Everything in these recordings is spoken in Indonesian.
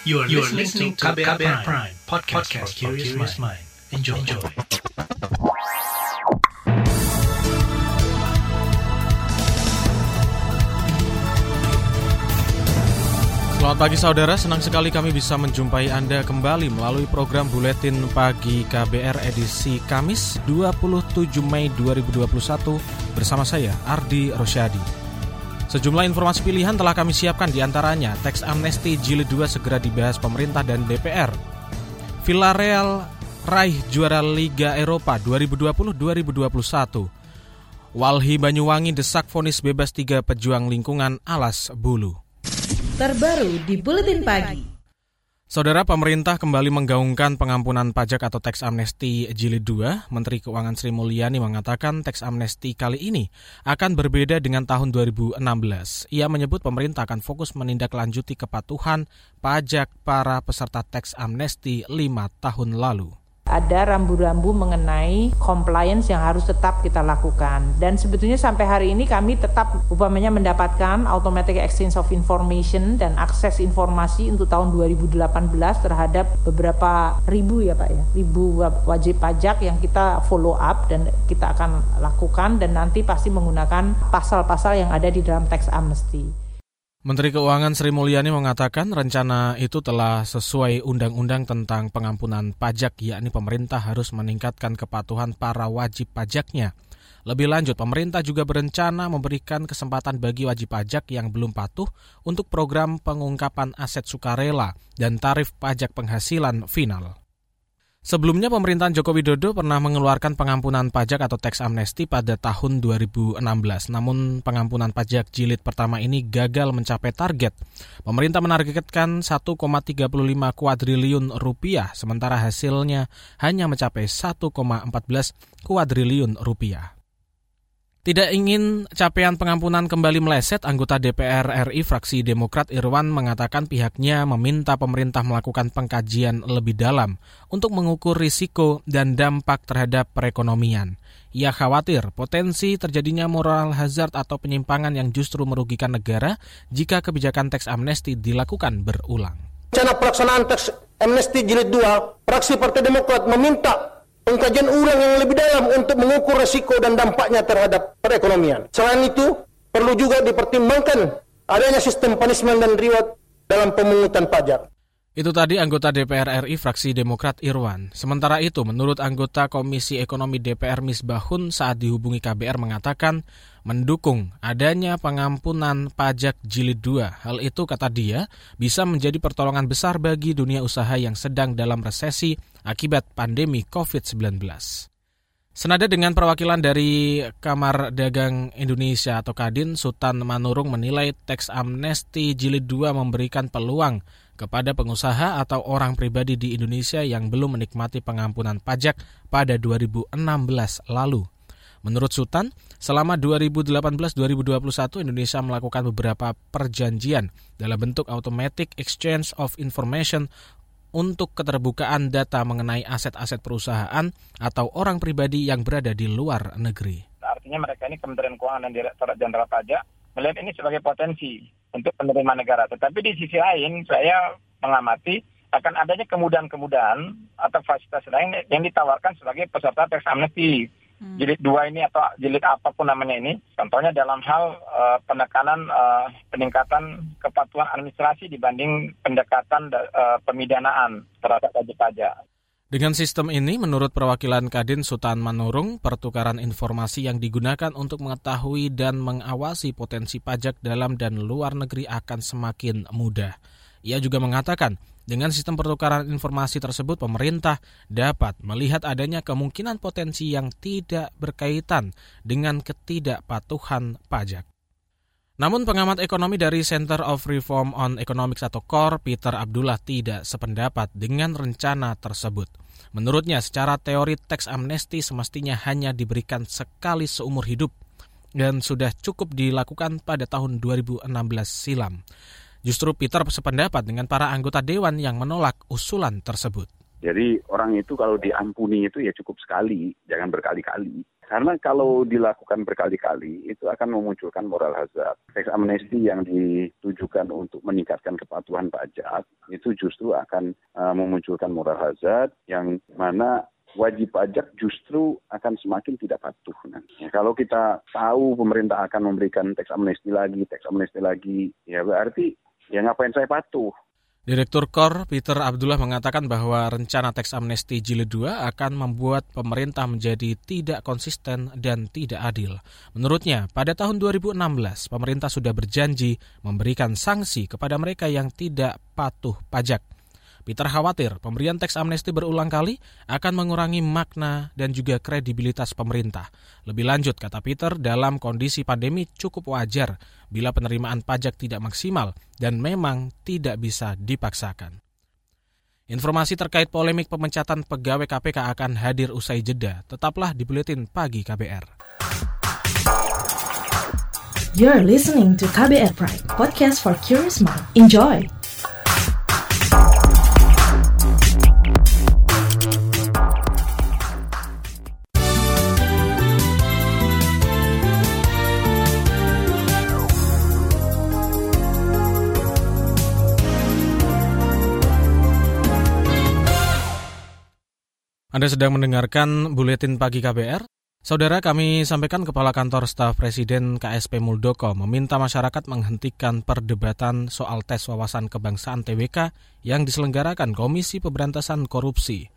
You are, you are listening to KBR, KBR Prime, Prime podcast, podcast for curious mind. Enjoy. Enjoy. Selamat pagi saudara, senang sekali kami bisa menjumpai Anda kembali melalui program Buletin Pagi KBR edisi Kamis 27 Mei 2021 bersama saya Ardi Rosyadi. Sejumlah informasi pilihan telah kami siapkan di antaranya teks amnesti jilid 2 segera dibahas pemerintah dan DPR. Villarreal raih juara Liga Eropa 2020-2021. Walhi Banyuwangi desak vonis bebas tiga pejuang lingkungan alas bulu. Terbaru di Buletin Pagi. Saudara pemerintah kembali menggaungkan pengampunan pajak atau teks amnesti jilid 2. Menteri Keuangan Sri Mulyani mengatakan teks amnesti kali ini akan berbeda dengan tahun 2016. Ia menyebut pemerintah akan fokus menindaklanjuti kepatuhan pajak para peserta teks amnesti lima tahun lalu ada rambu-rambu mengenai compliance yang harus tetap kita lakukan. Dan sebetulnya sampai hari ini kami tetap upamanya mendapatkan automatic exchange of information dan akses informasi untuk tahun 2018 terhadap beberapa ribu ya Pak ya, ribu wajib pajak yang kita follow up dan kita akan lakukan dan nanti pasti menggunakan pasal-pasal yang ada di dalam tax amnesty. Menteri Keuangan Sri Mulyani mengatakan rencana itu telah sesuai undang-undang tentang pengampunan pajak, yakni pemerintah harus meningkatkan kepatuhan para wajib pajaknya. Lebih lanjut, pemerintah juga berencana memberikan kesempatan bagi wajib pajak yang belum patuh untuk program pengungkapan aset sukarela dan tarif pajak penghasilan final. Sebelumnya pemerintahan Joko Widodo pernah mengeluarkan pengampunan pajak atau tax amnesty pada tahun 2016. Namun pengampunan pajak jilid pertama ini gagal mencapai target. Pemerintah menargetkan 1,35 kuadriliun rupiah, sementara hasilnya hanya mencapai 1,14 kuadriliun rupiah. Tidak ingin capaian pengampunan kembali meleset, anggota DPR RI fraksi Demokrat Irwan mengatakan pihaknya meminta pemerintah melakukan pengkajian lebih dalam untuk mengukur risiko dan dampak terhadap perekonomian. Ia khawatir potensi terjadinya moral hazard atau penyimpangan yang justru merugikan negara jika kebijakan teks amnesti dilakukan berulang. Rencana pelaksanaan teks amnesti jilid 2, fraksi Partai Demokrat meminta pengkajian ulang yang lebih dalam untuk mengukur resiko dan dampaknya terhadap perekonomian. Selain itu, perlu juga dipertimbangkan adanya sistem punishment dan reward dalam pemungutan pajak. Itu tadi anggota DPR RI fraksi Demokrat Irwan. Sementara itu, menurut anggota Komisi Ekonomi DPR Misbahun saat dihubungi KBR mengatakan mendukung adanya pengampunan pajak jilid 2. Hal itu, kata dia, bisa menjadi pertolongan besar bagi dunia usaha yang sedang dalam resesi akibat pandemi COVID-19. Senada dengan perwakilan dari Kamar Dagang Indonesia atau Kadin, Sultan Manurung menilai teks amnesti jilid 2 memberikan peluang kepada pengusaha atau orang pribadi di Indonesia yang belum menikmati pengampunan pajak pada 2016 lalu. Menurut Sultan, selama 2018-2021 Indonesia melakukan beberapa perjanjian dalam bentuk automatic exchange of information untuk keterbukaan data mengenai aset-aset perusahaan atau orang pribadi yang berada di luar negeri. Artinya mereka ini Kementerian Keuangan dan Direktorat Jenderal Pajak melihat ini sebagai potensi untuk penerima negara. Tetapi di sisi lain saya mengamati akan adanya kemudahan-kemudahan atau fasilitas lain yang ditawarkan sebagai peserta teks amnesti. Hmm. Jilid dua ini atau jilid apa pun namanya ini, contohnya dalam hal uh, penekanan uh, peningkatan kepatuhan administrasi dibanding pendekatan uh, pemidanaan terhadap wajib pajak. Dengan sistem ini, menurut perwakilan Kadin Sultan Manurung, pertukaran informasi yang digunakan untuk mengetahui dan mengawasi potensi pajak dalam dan luar negeri akan semakin mudah. Ia juga mengatakan, dengan sistem pertukaran informasi tersebut, pemerintah dapat melihat adanya kemungkinan potensi yang tidak berkaitan dengan ketidakpatuhan pajak. Namun pengamat ekonomi dari Center of Reform on Economics atau CORE, Peter Abdullah tidak sependapat dengan rencana tersebut. Menurutnya, secara teori teks amnesti semestinya hanya diberikan sekali seumur hidup dan sudah cukup dilakukan pada tahun 2016 silam. Justru Peter sependapat dengan para anggota dewan yang menolak usulan tersebut. Jadi orang itu kalau diampuni itu ya cukup sekali, jangan berkali-kali. Karena kalau dilakukan berkali-kali itu akan memunculkan moral hazard. Tax amnesty yang ditujukan untuk meningkatkan kepatuhan pajak itu justru akan uh, memunculkan moral hazard yang mana wajib pajak justru akan semakin tidak patuh. Nah, kalau kita tahu pemerintah akan memberikan teks amnesti lagi, teks amnesti lagi, ya berarti ya ngapain saya patuh? Direktur KOR Peter Abdullah mengatakan bahwa rencana teks amnesti jilid 2 akan membuat pemerintah menjadi tidak konsisten dan tidak adil. Menurutnya, pada tahun 2016 pemerintah sudah berjanji memberikan sanksi kepada mereka yang tidak patuh pajak. Peter khawatir pemberian teks amnesti berulang kali akan mengurangi makna dan juga kredibilitas pemerintah. Lebih lanjut, kata Peter, dalam kondisi pandemi cukup wajar bila penerimaan pajak tidak maksimal dan memang tidak bisa dipaksakan. Informasi terkait polemik pemecatan pegawai KPK akan hadir usai jeda. Tetaplah di Buletin Pagi KBR. You're listening to KBR Pride, podcast for curious mind. Enjoy! Anda sedang mendengarkan Buletin Pagi KBR. Saudara kami sampaikan Kepala Kantor Staf Presiden KSP Muldoko meminta masyarakat menghentikan perdebatan soal tes wawasan kebangsaan TWK yang diselenggarakan Komisi Pemberantasan Korupsi.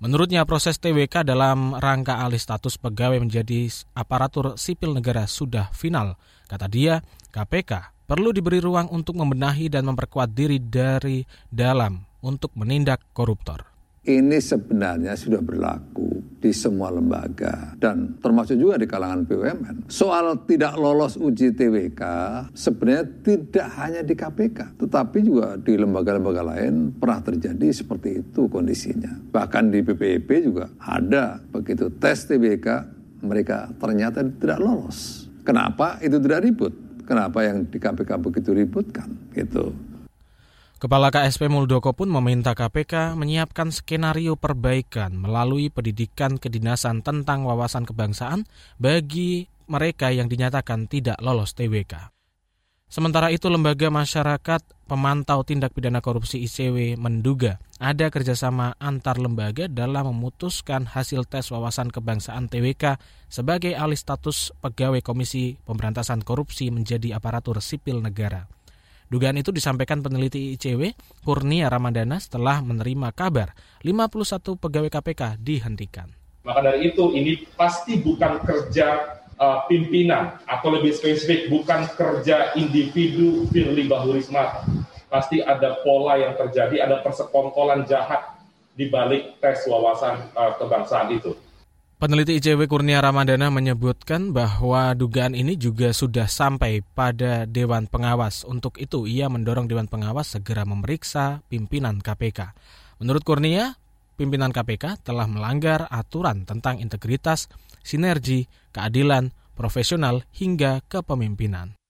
Menurutnya proses TWK dalam rangka alih status pegawai menjadi aparatur sipil negara sudah final. Kata dia, KPK perlu diberi ruang untuk membenahi dan memperkuat diri dari dalam untuk menindak koruptor ini sebenarnya sudah berlaku di semua lembaga dan termasuk juga di kalangan BUMN. Soal tidak lolos uji TWK sebenarnya tidak hanya di KPK, tetapi juga di lembaga-lembaga lain pernah terjadi seperti itu kondisinya. Bahkan di BPIP juga ada begitu tes TWK mereka ternyata tidak lolos. Kenapa itu tidak ribut? Kenapa yang di KPK begitu ributkan? Gitu. Kepala KSP Muldoko pun meminta KPK menyiapkan skenario perbaikan melalui pendidikan kedinasan tentang wawasan kebangsaan bagi mereka yang dinyatakan tidak lolos TWK. Sementara itu, Lembaga Masyarakat Pemantau Tindak Pidana Korupsi ICW menduga ada kerjasama antar lembaga dalam memutuskan hasil tes wawasan kebangsaan TWK sebagai alih status pegawai Komisi Pemberantasan Korupsi menjadi aparatur sipil negara. Dugaan itu disampaikan peneliti ICW Kurnia Ramadana setelah menerima kabar 51 pegawai KPK dihentikan. Maka dari itu ini pasti bukan kerja uh, pimpinan atau lebih spesifik bukan kerja individu Firly Bahurisma. Pasti ada pola yang terjadi, ada persekongkolan jahat di balik tes wawasan uh, kebangsaan itu. Peneliti ICW Kurnia Ramadana menyebutkan bahwa dugaan ini juga sudah sampai pada Dewan Pengawas. Untuk itu, ia mendorong Dewan Pengawas segera memeriksa pimpinan KPK. Menurut Kurnia, pimpinan KPK telah melanggar aturan tentang integritas, sinergi, keadilan, profesional, hingga kepemimpinan.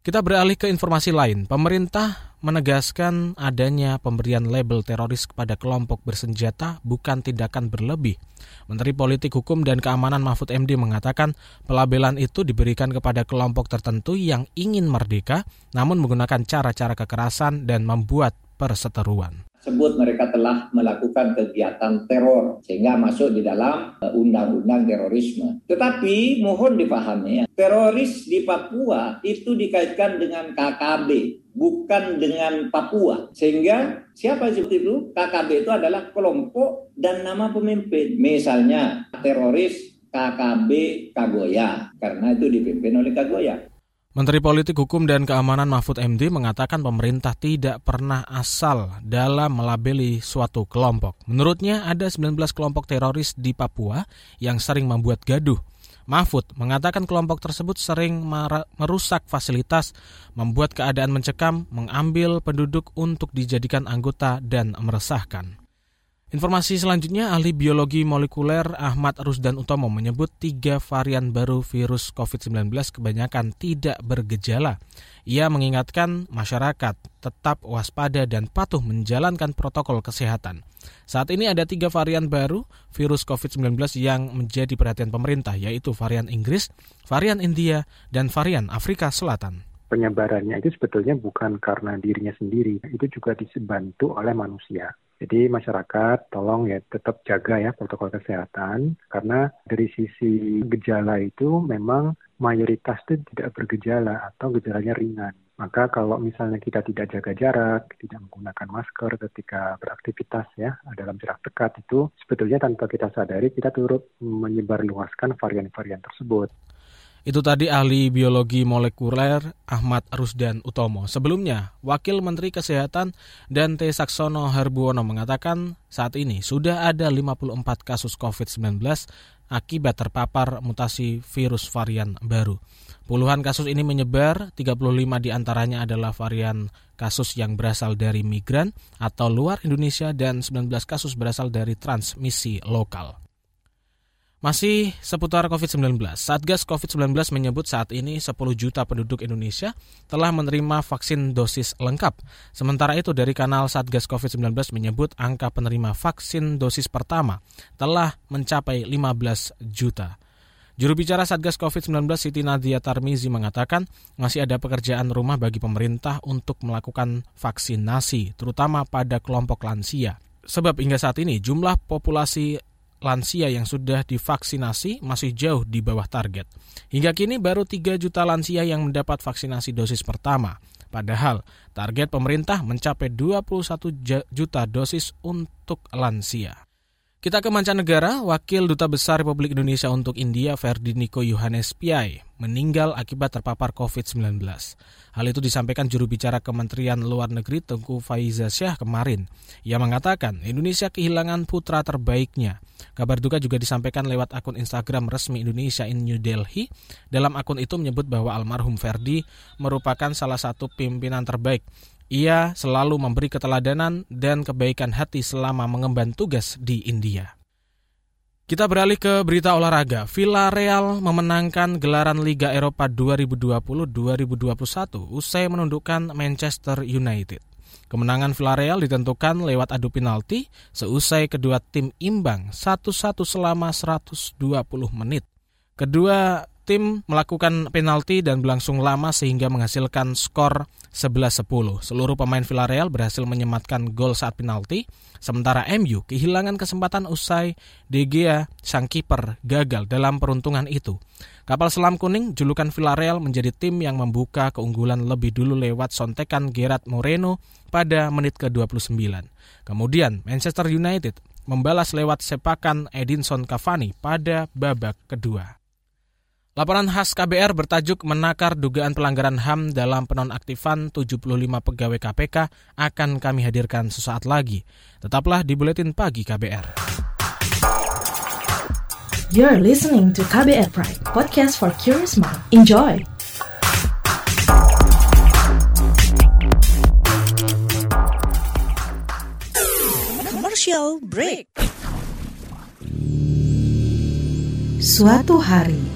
Kita beralih ke informasi lain. Pemerintah menegaskan adanya pemberian label teroris kepada kelompok bersenjata bukan tindakan berlebih. Menteri Politik Hukum dan Keamanan Mahfud MD mengatakan pelabelan itu diberikan kepada kelompok tertentu yang ingin merdeka namun menggunakan cara-cara kekerasan dan membuat perseteruan sebut mereka telah melakukan kegiatan teror sehingga masuk di dalam uh, undang-undang terorisme. Tetapi mohon dipahami ya, teroris di Papua itu dikaitkan dengan KKB bukan dengan Papua. Sehingga siapa seperti itu? KKB itu adalah kelompok dan nama pemimpin. Misalnya teroris KKB Kagoya karena itu dipimpin oleh Kagoya. Menteri Politik Hukum dan Keamanan Mahfud MD mengatakan pemerintah tidak pernah asal dalam melabeli suatu kelompok. Menurutnya ada 19 kelompok teroris di Papua yang sering membuat gaduh. Mahfud mengatakan kelompok tersebut sering merusak fasilitas, membuat keadaan mencekam, mengambil penduduk untuk dijadikan anggota dan meresahkan. Informasi selanjutnya, ahli biologi molekuler Ahmad Rusdan Utomo menyebut tiga varian baru virus COVID-19 kebanyakan tidak bergejala. Ia mengingatkan masyarakat tetap waspada dan patuh menjalankan protokol kesehatan. Saat ini ada tiga varian baru virus COVID-19 yang menjadi perhatian pemerintah, yaitu varian Inggris, varian India, dan varian Afrika Selatan penyebarannya itu sebetulnya bukan karena dirinya sendiri, itu juga dibantu oleh manusia. Jadi masyarakat tolong ya tetap jaga ya protokol kesehatan karena dari sisi gejala itu memang mayoritas itu tidak bergejala atau gejalanya ringan. Maka kalau misalnya kita tidak jaga jarak, tidak menggunakan masker ketika beraktivitas ya dalam jarak dekat itu sebetulnya tanpa kita sadari kita turut menyebarluaskan varian-varian tersebut. Itu tadi ahli biologi molekuler Ahmad Rusdan Utomo. Sebelumnya, Wakil Menteri Kesehatan Dante Saksono Herbuwono mengatakan saat ini sudah ada 54 kasus COVID-19 akibat terpapar mutasi virus varian baru. Puluhan kasus ini menyebar, 35 di antaranya adalah varian kasus yang berasal dari migran atau luar Indonesia dan 19 kasus berasal dari transmisi lokal. Masih seputar COVID-19, Satgas COVID-19 menyebut saat ini 10 juta penduduk Indonesia telah menerima vaksin dosis lengkap. Sementara itu dari kanal Satgas COVID-19 menyebut angka penerima vaksin dosis pertama telah mencapai 15 juta. Juru bicara Satgas COVID-19 Siti Nadia Tarmizi mengatakan masih ada pekerjaan rumah bagi pemerintah untuk melakukan vaksinasi, terutama pada kelompok lansia. Sebab hingga saat ini jumlah populasi lansia yang sudah divaksinasi masih jauh di bawah target. Hingga kini baru 3 juta lansia yang mendapat vaksinasi dosis pertama. Padahal target pemerintah mencapai 21 juta dosis untuk lansia. Kita ke mancanegara, Wakil Duta Besar Republik Indonesia untuk India Ferdiniko Yohanes Piai meninggal akibat terpapar COVID-19. Hal itu disampaikan juru bicara Kementerian Luar Negeri Tengku Faiza Syah kemarin. Ia mengatakan Indonesia kehilangan putra terbaiknya. Kabar duka juga disampaikan lewat akun Instagram resmi Indonesia in New Delhi. Dalam akun itu menyebut bahwa almarhum Ferdi merupakan salah satu pimpinan terbaik ia selalu memberi keteladanan dan kebaikan hati selama mengemban tugas di India. Kita beralih ke berita olahraga. Villarreal memenangkan gelaran Liga Eropa 2020-2021 usai menundukkan Manchester United. Kemenangan Villarreal ditentukan lewat adu penalti seusai kedua tim imbang 1-1 selama 120 menit. Kedua tim melakukan penalti dan berlangsung lama sehingga menghasilkan skor 11-10. Seluruh pemain Villarreal berhasil menyematkan gol saat penalti, sementara MU kehilangan kesempatan usai De Gea, sang kiper, gagal dalam peruntungan itu. Kapal selam kuning, julukan Villarreal menjadi tim yang membuka keunggulan lebih dulu lewat sontekan Gerard Moreno pada menit ke-29. Kemudian Manchester United membalas lewat sepakan Edinson Cavani pada babak kedua. Laporan khas KBR bertajuk menakar dugaan pelanggaran HAM dalam penonaktifan 75 pegawai KPK akan kami hadirkan sesaat lagi. Tetaplah di Buletin Pagi KBR. You're listening to KBR Pride, podcast for curious mind. Enjoy! Commercial break. Suatu hari,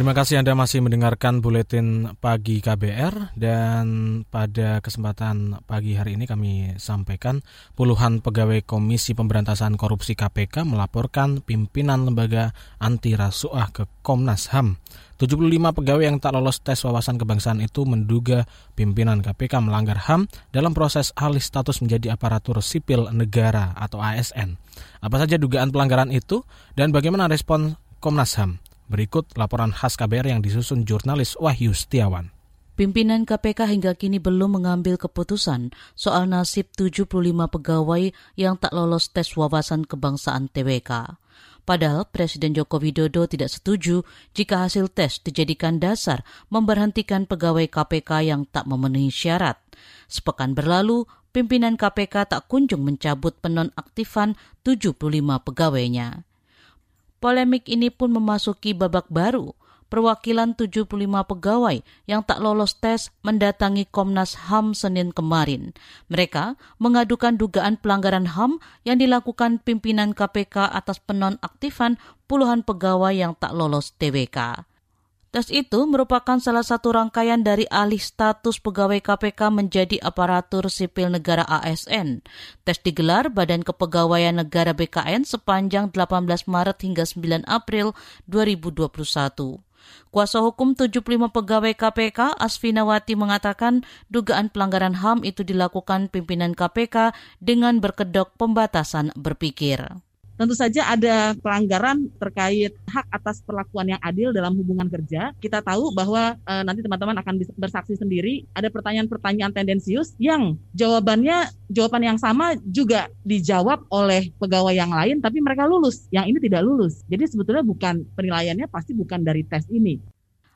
Terima kasih Anda masih mendengarkan buletin pagi KBR dan pada kesempatan pagi hari ini kami sampaikan puluhan pegawai Komisi Pemberantasan Korupsi KPK melaporkan pimpinan lembaga anti rasuah ke Komnas HAM. 75 pegawai yang tak lolos tes wawasan kebangsaan itu menduga pimpinan KPK melanggar HAM dalam proses alih status menjadi aparatur sipil negara atau ASN. Apa saja dugaan pelanggaran itu dan bagaimana respon Komnas HAM? Berikut laporan khas KBR yang disusun jurnalis Wahyu Setiawan. Pimpinan KPK hingga kini belum mengambil keputusan soal nasib 75 pegawai yang tak lolos tes wawasan kebangsaan TWK. Padahal Presiden Joko Widodo tidak setuju jika hasil tes dijadikan dasar memberhentikan pegawai KPK yang tak memenuhi syarat. Sepekan berlalu, pimpinan KPK tak kunjung mencabut penonaktifan 75 pegawainya. Polemik ini pun memasuki babak baru. Perwakilan 75 pegawai yang tak lolos tes mendatangi Komnas HAM Senin kemarin. Mereka mengadukan dugaan pelanggaran HAM yang dilakukan pimpinan KPK atas penonaktifan puluhan pegawai yang tak lolos TWK. Tes itu merupakan salah satu rangkaian dari alih status pegawai KPK menjadi aparatur sipil negara ASN. Tes digelar Badan Kepegawaian Negara BKN sepanjang 18 Maret hingga 9 April 2021. Kuasa hukum 75 pegawai KPK, Asfinawati mengatakan dugaan pelanggaran HAM itu dilakukan pimpinan KPK dengan berkedok pembatasan berpikir tentu saja ada pelanggaran terkait hak atas perlakuan yang adil dalam hubungan kerja. Kita tahu bahwa e, nanti teman-teman akan bersaksi sendiri ada pertanyaan-pertanyaan tendensius yang jawabannya jawaban yang sama juga dijawab oleh pegawai yang lain tapi mereka lulus, yang ini tidak lulus. Jadi sebetulnya bukan penilaiannya pasti bukan dari tes ini.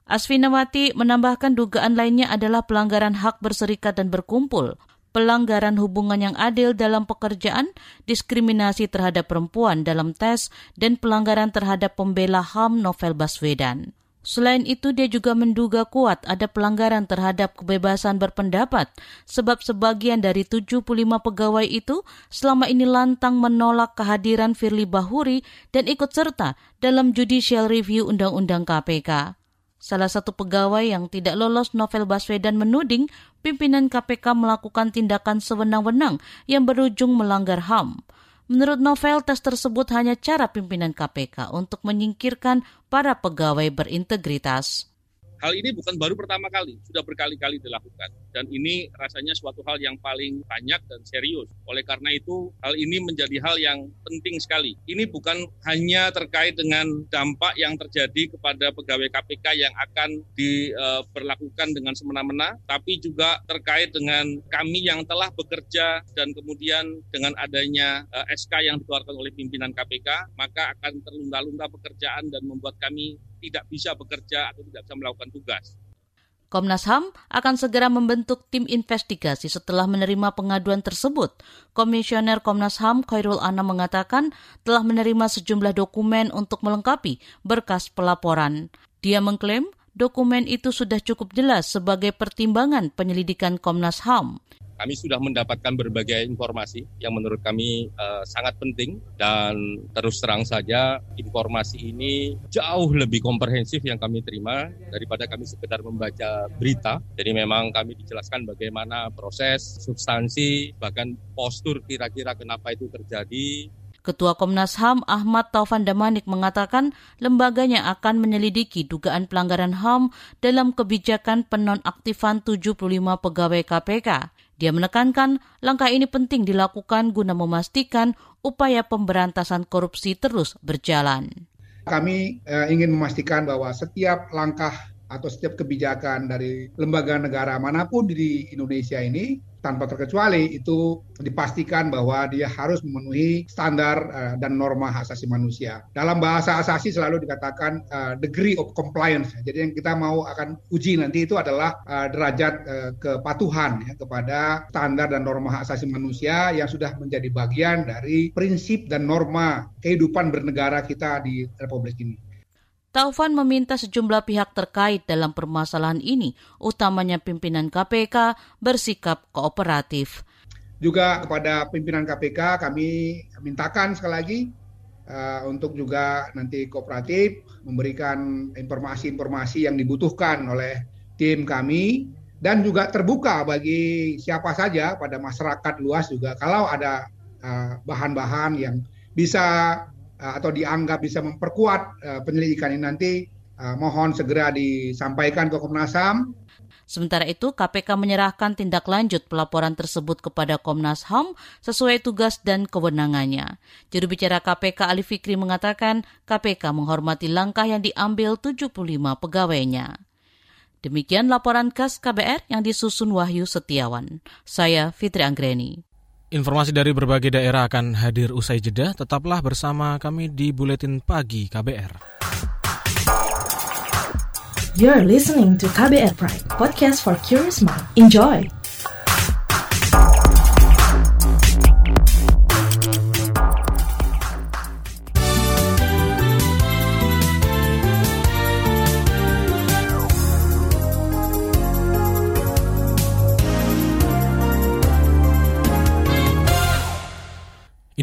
Asfinawati menambahkan dugaan lainnya adalah pelanggaran hak berserikat dan berkumpul pelanggaran hubungan yang adil dalam pekerjaan, diskriminasi terhadap perempuan dalam tes, dan pelanggaran terhadap pembela HAM Novel Baswedan. Selain itu, dia juga menduga kuat ada pelanggaran terhadap kebebasan berpendapat, sebab sebagian dari 75 pegawai itu selama ini lantang menolak kehadiran Firly Bahuri dan ikut serta dalam judicial review Undang-Undang KPK. Salah satu pegawai yang tidak lolos Novel Baswedan menuding pimpinan KPK melakukan tindakan sewenang-wenang yang berujung melanggar HAM. Menurut Novel, tes tersebut hanya cara pimpinan KPK untuk menyingkirkan para pegawai berintegritas. Hal ini bukan baru pertama kali, sudah berkali-kali dilakukan. Dan ini rasanya suatu hal yang paling banyak dan serius. Oleh karena itu, hal ini menjadi hal yang penting sekali. Ini bukan hanya terkait dengan dampak yang terjadi kepada pegawai KPK yang akan diberlakukan dengan semena-mena, tapi juga terkait dengan kami yang telah bekerja dan kemudian dengan adanya eh, SK yang dikeluarkan oleh pimpinan KPK, maka akan terlunda-lunda pekerjaan dan membuat kami tidak bisa bekerja atau tidak bisa melakukan tugas. Komnas HAM akan segera membentuk tim investigasi setelah menerima pengaduan tersebut. Komisioner Komnas HAM Khairul Anam mengatakan telah menerima sejumlah dokumen untuk melengkapi berkas pelaporan. Dia mengklaim dokumen itu sudah cukup jelas sebagai pertimbangan penyelidikan Komnas HAM. Kami sudah mendapatkan berbagai informasi yang menurut kami uh, sangat penting dan terus terang saja informasi ini jauh lebih komprehensif yang kami terima daripada kami sekedar membaca berita. Jadi memang kami dijelaskan bagaimana proses, substansi, bahkan postur kira-kira kenapa itu terjadi, Ketua Komnas HAM Ahmad Taufan Damanik mengatakan lembaganya akan menyelidiki dugaan pelanggaran HAM dalam kebijakan penonaktifan 75 pegawai KPK. Dia menekankan langkah ini penting dilakukan guna memastikan upaya pemberantasan korupsi terus berjalan. Kami eh, ingin memastikan bahwa setiap langkah atau setiap kebijakan dari lembaga negara mana pun di Indonesia ini tanpa terkecuali itu dipastikan bahwa dia harus memenuhi standar uh, dan norma hak asasi manusia. Dalam bahasa asasi selalu dikatakan uh, degree of compliance. Jadi yang kita mau akan uji nanti itu adalah uh, derajat uh, kepatuhan ya, kepada standar dan norma hak asasi manusia yang sudah menjadi bagian dari prinsip dan norma kehidupan bernegara kita di Republik ini. Taufan meminta sejumlah pihak terkait dalam permasalahan ini, utamanya pimpinan KPK, bersikap kooperatif. Juga kepada pimpinan KPK kami mintakan sekali lagi uh, untuk juga nanti kooperatif memberikan informasi-informasi yang dibutuhkan oleh tim kami dan juga terbuka bagi siapa saja pada masyarakat luas juga kalau ada bahan-bahan uh, yang bisa atau dianggap bisa memperkuat uh, penyelidikan ini nanti uh, mohon segera disampaikan ke Komnas HAM Sementara itu, KPK menyerahkan tindak lanjut pelaporan tersebut kepada Komnas HAM sesuai tugas dan kewenangannya. Juru bicara KPK Ali Fikri mengatakan KPK menghormati langkah yang diambil 75 pegawainya. Demikian laporan khas KBR yang disusun Wahyu Setiawan. Saya Fitri Anggreni. Informasi dari berbagai daerah akan hadir usai jeda. Tetaplah bersama kami di Buletin Pagi KBR. You're listening to KBR Pride, podcast for curious mind. Enjoy!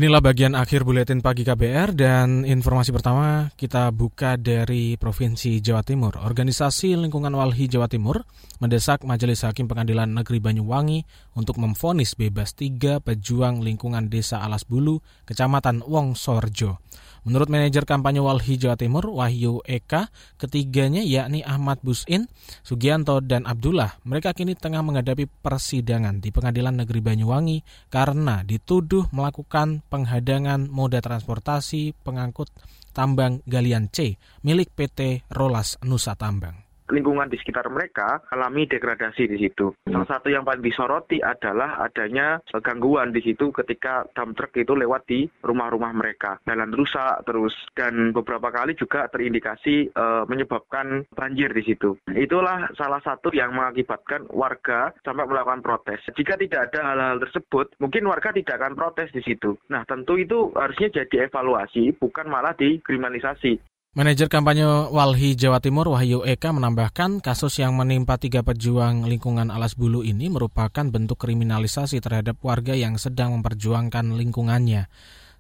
Inilah bagian akhir buletin pagi KBR dan informasi pertama kita buka dari Provinsi Jawa Timur. Organisasi Lingkungan Walhi Jawa Timur mendesak Majelis Hakim Pengadilan Negeri Banyuwangi untuk memfonis bebas tiga pejuang lingkungan Desa Alas Bulu, Kecamatan Wongsorjo. Menurut manajer kampanye Walhi Jawa Timur, Wahyu Eka, ketiganya yakni Ahmad Busin, Sugianto, dan Abdullah, mereka kini tengah menghadapi persidangan di Pengadilan Negeri Banyuwangi karena dituduh melakukan penghadangan moda transportasi pengangkut tambang galian C milik PT Rolas Nusa Tambang lingkungan di sekitar mereka alami degradasi di situ. Hmm. Salah satu yang paling disoroti adalah adanya gangguan di situ ketika dump truck itu lewat di rumah-rumah mereka. Jalan rusak terus dan beberapa kali juga terindikasi e, menyebabkan banjir di situ. Itulah salah satu yang mengakibatkan warga sampai melakukan protes. Jika tidak ada hal-hal tersebut, mungkin warga tidak akan protes di situ. Nah, tentu itu harusnya jadi evaluasi, bukan malah dikriminalisasi. Manajer kampanye Walhi Jawa Timur Wahyu Eka menambahkan kasus yang menimpa tiga pejuang lingkungan Alas Bulu ini merupakan bentuk kriminalisasi terhadap warga yang sedang memperjuangkan lingkungannya.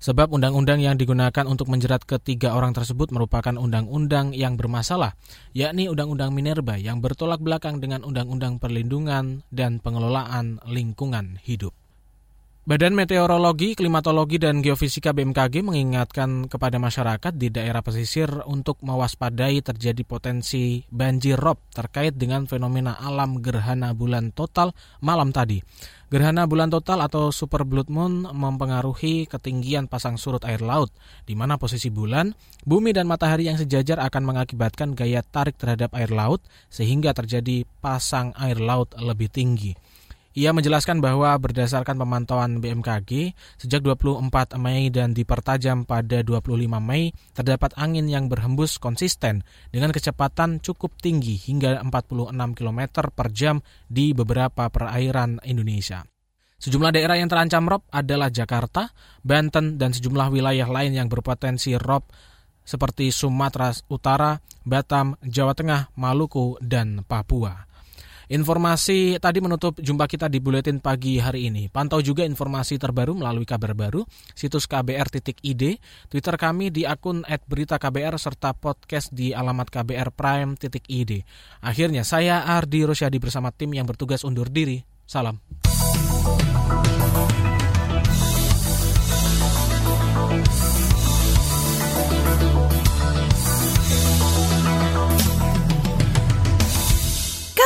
Sebab undang-undang yang digunakan untuk menjerat ketiga orang tersebut merupakan undang-undang yang bermasalah, yakni Undang-Undang Minerba yang bertolak belakang dengan Undang-Undang Perlindungan dan Pengelolaan Lingkungan Hidup. Badan Meteorologi, Klimatologi, dan Geofisika BMKG mengingatkan kepada masyarakat di daerah pesisir untuk mewaspadai terjadi potensi banjir rob terkait dengan fenomena alam gerhana bulan total malam tadi. Gerhana bulan total atau super blood moon mempengaruhi ketinggian pasang surut air laut, di mana posisi bulan, bumi dan matahari yang sejajar akan mengakibatkan gaya tarik terhadap air laut sehingga terjadi pasang air laut lebih tinggi. Ia menjelaskan bahwa berdasarkan pemantauan BMKG, sejak 24 Mei dan dipertajam pada 25 Mei, terdapat angin yang berhembus konsisten dengan kecepatan cukup tinggi hingga 46 km per jam di beberapa perairan Indonesia. Sejumlah daerah yang terancam rob adalah Jakarta, Banten, dan sejumlah wilayah lain yang berpotensi rob seperti Sumatera Utara, Batam, Jawa Tengah, Maluku, dan Papua. Informasi tadi menutup jumpa kita di Buletin Pagi hari ini. Pantau juga informasi terbaru melalui kabar baru, situs kbr.id, Twitter kami di akun @beritaKBR serta podcast di alamat kbrprime.id. Akhirnya saya Ardi Rosyadi bersama tim yang bertugas undur diri. Salam.